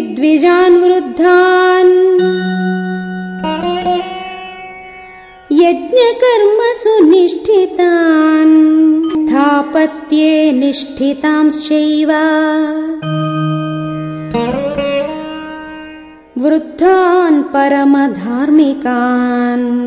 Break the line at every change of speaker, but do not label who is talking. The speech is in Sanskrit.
द्विजान् वृद्धान्। यज्ञकर्मसु निष्ठितान् स्थापत्ये निष्ठितांश्चैव। वृद्धान् परमधार्मिकान्।